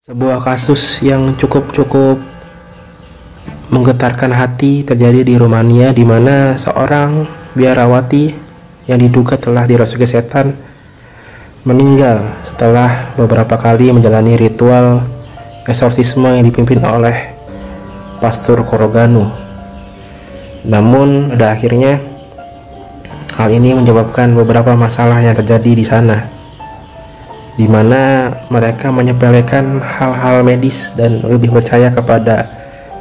Sebuah kasus yang cukup-cukup menggetarkan hati terjadi di Rumania di mana seorang biarawati yang diduga telah dirasuki setan meninggal setelah beberapa kali menjalani ritual eksorsisme yang dipimpin oleh Pastor Koroganu. Namun pada akhirnya hal ini menyebabkan beberapa masalah yang terjadi di sana di mana mereka menyepelekan hal-hal medis dan lebih percaya kepada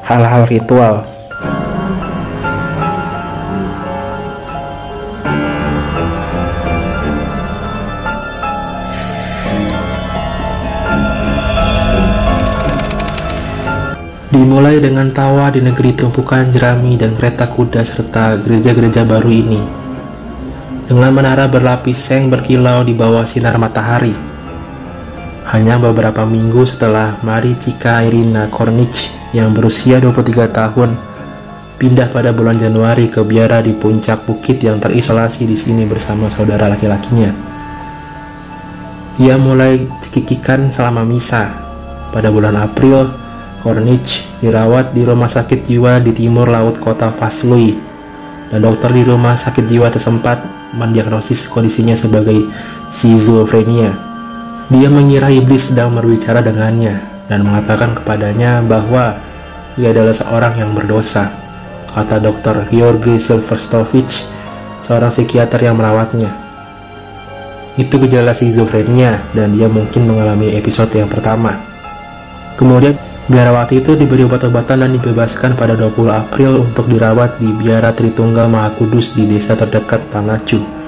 hal-hal ritual. Dimulai dengan tawa di negeri tumpukan jerami dan kereta kuda serta gereja-gereja baru ini. Dengan menara berlapis seng berkilau di bawah sinar matahari, hanya beberapa minggu setelah Maricika Irina Kornich yang berusia 23 tahun pindah pada bulan Januari ke biara di puncak bukit yang terisolasi di sini bersama saudara laki-lakinya. Ia mulai cekikikan selama misa. Pada bulan April, Kornich dirawat di rumah sakit jiwa di timur laut kota Vaslui dan dokter di rumah sakit jiwa tersempat mendiagnosis kondisinya sebagai schizofrenia. Dia mengira iblis sedang berbicara dengannya dan mengatakan kepadanya bahwa ia adalah seorang yang berdosa. Kata dokter Georgi Silverstovich, seorang psikiater yang merawatnya. Itu gejala schizofrenia dan dia mungkin mengalami episode yang pertama. Kemudian biarawati itu diberi obat-obatan dan dibebaskan pada 20 April untuk dirawat di Biara Tritunggal Maha Kudus di desa terdekat Tanacu.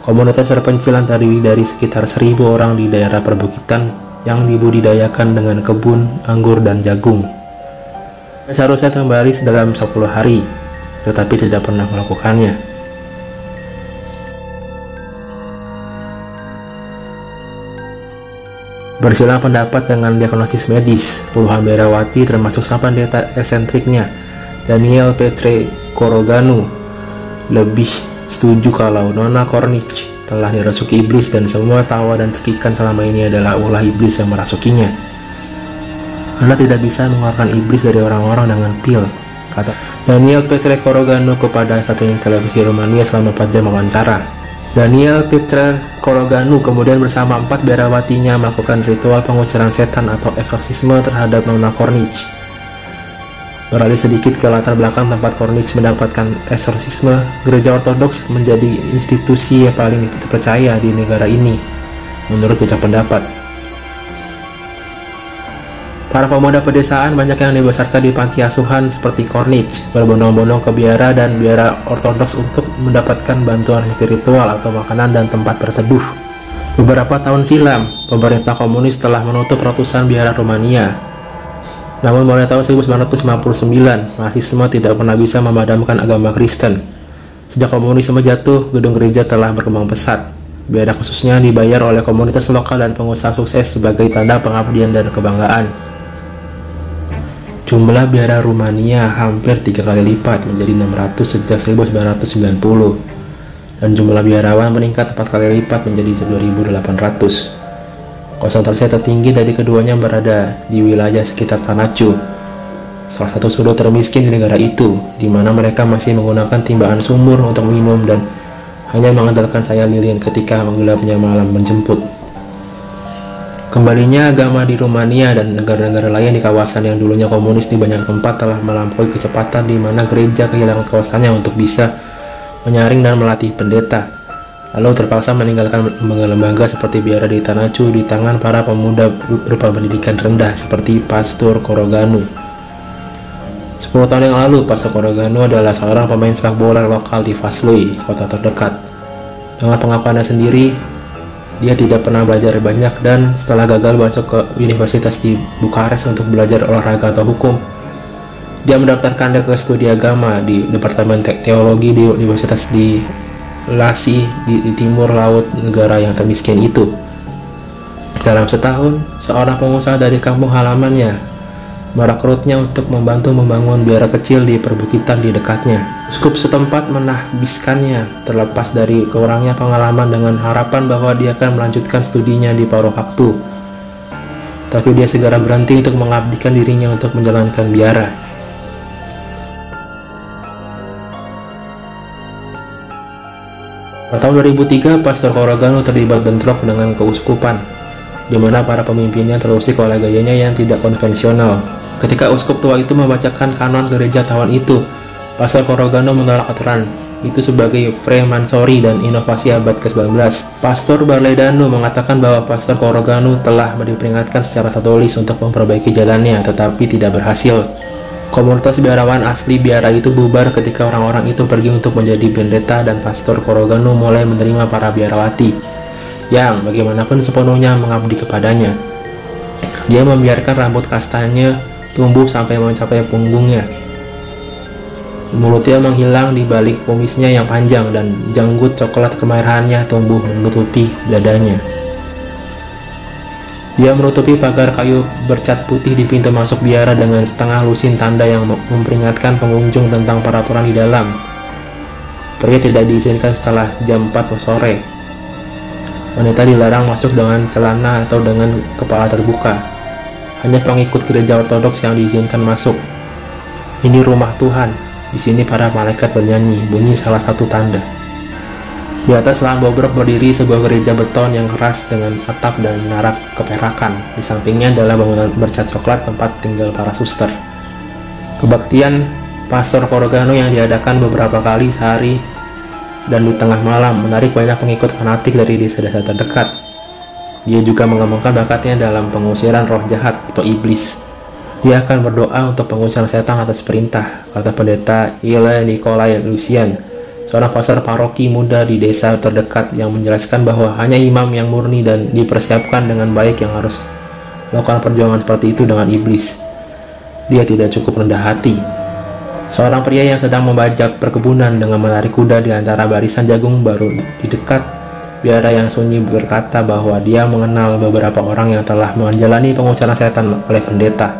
Komunitas terpencilan terdiri dari sekitar seribu orang di daerah perbukitan yang dibudidayakan dengan kebun, anggur, dan jagung. Seharusnya kembali dalam 10 hari, tetapi tidak pernah melakukannya. Bersilang pendapat dengan diagnosis medis, puluhan berawati termasuk sang pendeta eksentriknya, Daniel Petre Koroganu, lebih setuju kalau Nona Corniche telah dirasuki iblis dan semua tawa dan cekikan selama ini adalah ulah iblis yang merasukinya. Anda tidak bisa mengeluarkan iblis dari orang-orang dengan pil, kata Daniel Petre Korogano kepada satunya televisi Rumania selama 4 jam wawancara. Daniel Petre Koroganu kemudian bersama empat biarawatinya melakukan ritual penguciran setan atau eksorsisme terhadap Nona Corniche. Beralih sedikit ke latar belakang tempat Cornish mendapatkan eksorsisme, gereja ortodoks menjadi institusi yang paling dipercaya di negara ini, menurut banyak pendapat. Para pemuda pedesaan banyak yang dibesarkan di panti asuhan seperti Cornish, berbondong-bondong ke biara dan biara ortodoks untuk mendapatkan bantuan spiritual atau makanan dan tempat berteduh. Beberapa tahun silam, pemerintah komunis telah menutup ratusan biara Rumania namun mulai tahun 1959, marxisme tidak pernah bisa memadamkan agama Kristen. Sejak komunisme jatuh, gedung gereja telah berkembang pesat. Biara khususnya dibayar oleh komunitas lokal dan pengusaha sukses sebagai tanda pengabdian dan kebanggaan. Jumlah biara Rumania hampir tiga kali lipat menjadi 600 sejak 1990 dan jumlah biarawan meningkat empat kali lipat menjadi 2800. Konsentrasi tertinggi dari keduanya berada di wilayah sekitar Tanacu, salah satu sudut termiskin di negara itu, di mana mereka masih menggunakan timbaan sumur untuk minum dan hanya mengandalkan sayur lilin ketika menggelapnya malam menjemput. Kembalinya agama di Rumania dan negara-negara lain di kawasan yang dulunya komunis di banyak tempat telah melampaui kecepatan di mana gereja kehilangan kawasannya untuk bisa menyaring dan melatih pendeta lalu terpaksa meninggalkan lembaga seperti biara di Tanacu di tangan para pemuda berupa pendidikan rendah seperti Pastor Koroganu. 10 tahun yang lalu, Pastor Koroganu adalah seorang pemain sepak bola lokal di Vaslui, kota terdekat. Dengan pengakuannya sendiri, dia tidak pernah belajar banyak dan setelah gagal masuk ke universitas di Bukares untuk belajar olahraga atau hukum, dia mendaftarkan ke studi agama di Departemen Teologi di Universitas di Lasi di, di timur laut negara yang termiskin itu. Dalam setahun, seorang pengusaha dari kampung halamannya merekrutnya untuk membantu membangun biara kecil di perbukitan di dekatnya. Skup setempat menahbiskannya terlepas dari kurangnya pengalaman dengan harapan bahwa dia akan melanjutkan studinya di paruh waktu. tapi dia segera berhenti untuk mengabdikan dirinya untuk menjalankan biara. Pada tahun 2003, Pastor Korogano terlibat bentrok dengan keuskupan, di mana para pemimpinnya terusik oleh gayanya yang tidak konvensional. Ketika uskup tua itu membacakan kanon gereja tahun itu, Pastor Korogano menolak aturan itu sebagai Freemansori dan inovasi abad ke-19. Pastor Barledano mengatakan bahwa Pastor Korogano telah diperingatkan secara tertulis untuk memperbaiki jalannya, tetapi tidak berhasil. Komunitas biarawan asli biara itu bubar ketika orang-orang itu pergi untuk menjadi pendeta dan pastor Korogano mulai menerima para biarawati yang bagaimanapun sepenuhnya mengabdi kepadanya. Dia membiarkan rambut kastanya tumbuh sampai mencapai punggungnya. Mulutnya menghilang di balik kumisnya yang panjang dan janggut coklat kemerahannya tumbuh menutupi dadanya. Dia menutupi pagar kayu bercat putih di pintu masuk biara dengan setengah lusin tanda yang memperingatkan pengunjung tentang peraturan di dalam. Pria tidak diizinkan setelah jam 4 sore. Wanita dilarang masuk dengan celana atau dengan kepala terbuka. Hanya pengikut gereja ortodoks yang diizinkan masuk. Ini rumah Tuhan. Di sini para malaikat bernyanyi, bunyi salah satu tanda. Di atas lahan bobrok berdiri sebuah gereja beton yang keras dengan atap dan menara keperakan. Di sampingnya adalah bangunan bercat coklat tempat tinggal para suster. Kebaktian Pastor Korogano yang diadakan beberapa kali sehari dan di tengah malam menarik banyak pengikut fanatik dari desa-desa terdekat. Dia juga mengembangkan bakatnya dalam pengusiran roh jahat atau iblis. Dia akan berdoa untuk pengusiran setan atas perintah, kata pendeta Ile Nikolai Lucian seorang pastor paroki muda di desa terdekat yang menjelaskan bahwa hanya imam yang murni dan dipersiapkan dengan baik yang harus melakukan perjuangan seperti itu dengan iblis. Dia tidak cukup rendah hati. Seorang pria yang sedang membajak perkebunan dengan menarik kuda di antara barisan jagung baru di dekat biara yang sunyi berkata bahwa dia mengenal beberapa orang yang telah menjalani pengucaran setan oleh pendeta.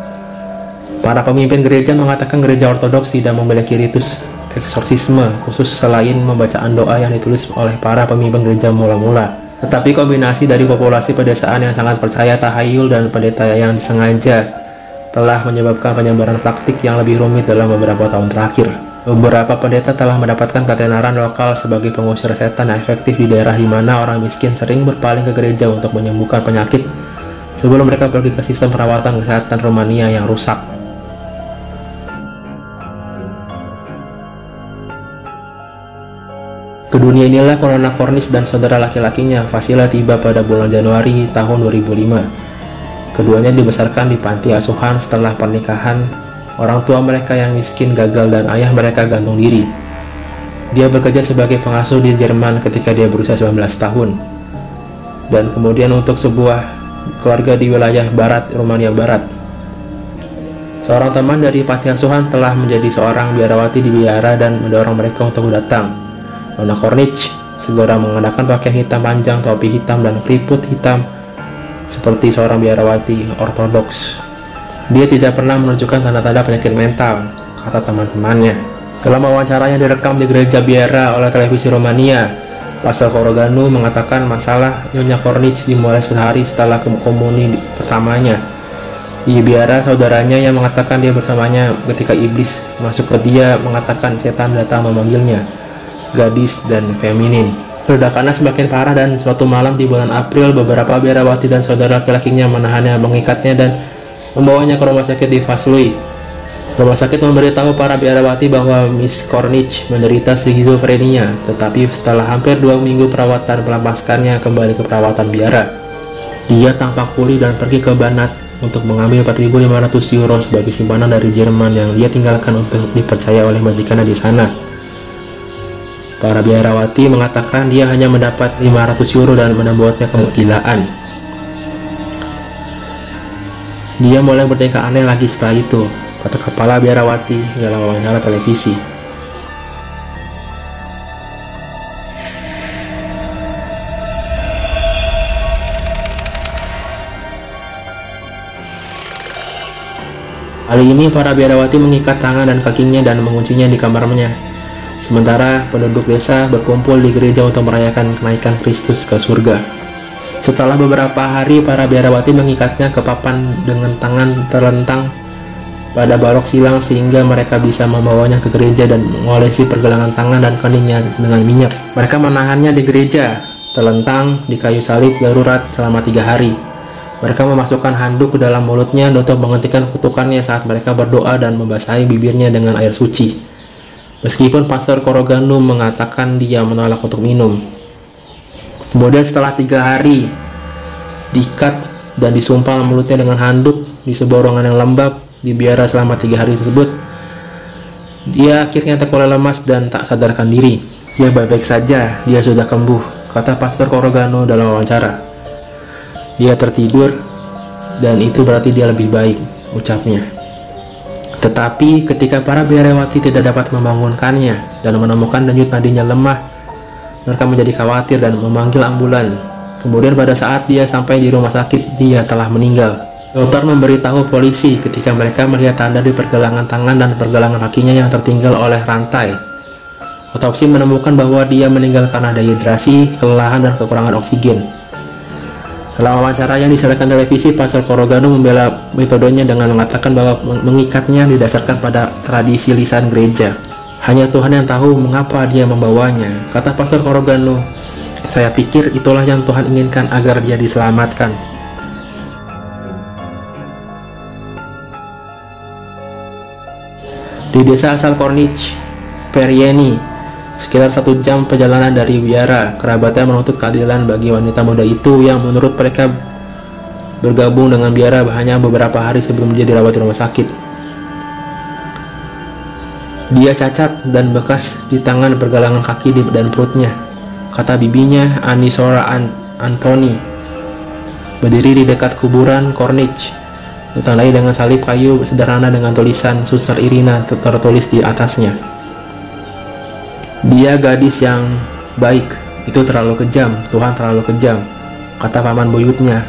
Para pemimpin gereja mengatakan gereja ortodoks tidak memiliki ritus eksorsisme khusus selain membacaan doa yang ditulis oleh para pemimpin gereja mula-mula. Tetapi kombinasi dari populasi pedesaan yang sangat percaya tahayul dan pendeta yang disengaja telah menyebabkan penyebaran praktik yang lebih rumit dalam beberapa tahun terakhir. Beberapa pendeta telah mendapatkan ketenaran lokal sebagai pengusir setan yang efektif di daerah di mana orang miskin sering berpaling ke gereja untuk menyembuhkan penyakit sebelum mereka pergi ke sistem perawatan kesehatan Romania yang rusak. Ke dunia inilah Corona Cornish dan saudara laki-lakinya Fasila tiba pada bulan Januari tahun 2005. Keduanya dibesarkan di panti asuhan setelah pernikahan. Orang tua mereka yang miskin gagal dan ayah mereka gantung diri. Dia bekerja sebagai pengasuh di Jerman ketika dia berusia 19 tahun. Dan kemudian untuk sebuah keluarga di wilayah barat Rumania Barat. Seorang teman dari panti asuhan telah menjadi seorang biarawati di biara dan mendorong mereka untuk datang. Nona Kornich segera mengenakan pakaian hitam panjang, topi hitam, dan keriput hitam seperti seorang biarawati ortodoks. Dia tidak pernah menunjukkan tanda-tanda penyakit mental, kata teman-temannya. Dalam wawancara yang direkam di gereja biara oleh televisi Romania, Pastor Koroganu mengatakan masalah Nyonya Kornich dimulai sehari setelah komuni pertamanya. Di biara saudaranya yang mengatakan dia bersamanya ketika iblis masuk ke dia mengatakan setan datang memanggilnya gadis, dan feminin. Ledakannya semakin parah dan suatu malam di bulan April beberapa biarawati dan saudara laki-lakinya menahannya, mengikatnya dan membawanya ke rumah sakit di Vaslui. Rumah sakit memberitahu para biarawati bahwa Miss Cornish menderita skizofrenia, tetapi setelah hampir dua minggu perawatan melepaskannya kembali ke perawatan biara. Dia tampak pulih dan pergi ke Banat untuk mengambil 4.500 euro sebagai simpanan dari Jerman yang dia tinggalkan untuk dipercaya oleh majikannya di sana. Para biarawati mengatakan dia hanya mendapat 500 euro dan membuatnya kegilaan. Dia mulai bertingkah aneh lagi setelah itu, kata kepala biarawati dalam wawancara televisi. Kali ini para biarawati mengikat tangan dan kakinya dan menguncinya di kamarnya Sementara penduduk desa berkumpul di gereja untuk merayakan kenaikan Kristus ke surga. Setelah beberapa hari, para biarawati mengikatnya ke papan dengan tangan terlentang pada balok silang sehingga mereka bisa membawanya ke gereja dan mengolesi pergelangan tangan dan keningnya dengan minyak. Mereka menahannya di gereja, terlentang di kayu salib darurat selama tiga hari. Mereka memasukkan handuk ke dalam mulutnya untuk menghentikan kutukannya saat mereka berdoa dan membasahi bibirnya dengan air suci. Meskipun Pastor Koroganu mengatakan dia menolak untuk minum, Kemudian setelah tiga hari diikat dan disumpal mulutnya dengan handuk di sebuah ruangan yang lembab di biara selama tiga hari tersebut, dia akhirnya terkulai lemas dan tak sadarkan diri. Dia baik-baik saja, dia sudah kambuh, kata Pastor Korogano dalam wawancara. Dia tertidur dan itu berarti dia lebih baik, ucapnya. Tetapi ketika para biarawati tidak dapat membangunkannya dan menemukan denyut nadinya lemah mereka menjadi khawatir dan memanggil ambulan. Kemudian pada saat dia sampai di rumah sakit, dia telah meninggal. Dokter memberitahu polisi ketika mereka melihat tanda di pergelangan tangan dan pergelangan kakinya yang tertinggal oleh rantai. Otopsi menemukan bahwa dia meninggal karena dehidrasi, kelelahan, dan kekurangan oksigen. Dalam wawancara yang disampaikan televisi, Pastor Korogano membela metodenya dengan mengatakan bahwa mengikatnya didasarkan pada tradisi lisan gereja. Hanya Tuhan yang tahu mengapa dia membawanya, kata Pastor Korogano. Saya pikir itulah yang Tuhan inginkan agar dia diselamatkan. Di desa asal Kornich, Perieni, sekitar satu jam perjalanan dari Wiara, kerabatnya menuntut keadilan bagi wanita muda itu yang menurut mereka bergabung dengan Biara hanya beberapa hari sebelum dia dirawat di rumah sakit. Dia cacat dan bekas di tangan pergelangan kaki dan perutnya, kata bibinya Anisora An Anthony. Berdiri di dekat kuburan Corniche, ditandai dengan salib kayu sederhana dengan tulisan Suster Irina tertulis di atasnya. Dia gadis yang baik, itu terlalu kejam, Tuhan terlalu kejam, kata paman buyutnya,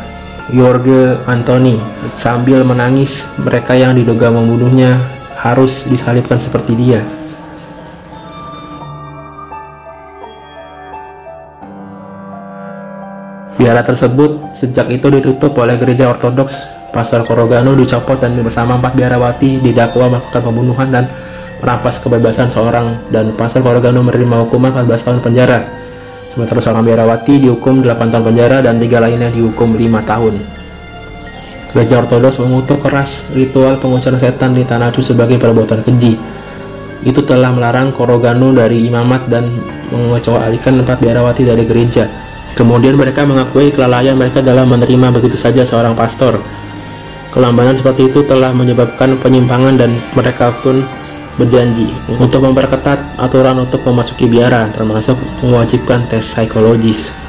Jorge Anthony, sambil menangis mereka yang diduga membunuhnya harus disalibkan seperti dia. Biara tersebut sejak itu ditutup oleh gereja ortodoks. Pastor Korogano dicopot dan bersama empat biarawati didakwa melakukan pembunuhan dan merampas kebebasan seorang dan Pastor Korogano menerima hukuman 14 tahun penjara. Sementara seorang biarawati dihukum 8 tahun penjara dan tiga lainnya dihukum 5 tahun. Gereja Ortodoks mengutuk keras ritual pengucaran setan di tanah suci sebagai perbuatan keji. Itu telah melarang Koroganu dari imamat dan mengecualikan empat biarawati dari gereja. Kemudian mereka mengakui kelalaian mereka dalam menerima begitu saja seorang pastor. Kelambanan seperti itu telah menyebabkan penyimpangan dan mereka pun berjanji untuk memperketat aturan untuk memasuki biara termasuk mewajibkan tes psikologis.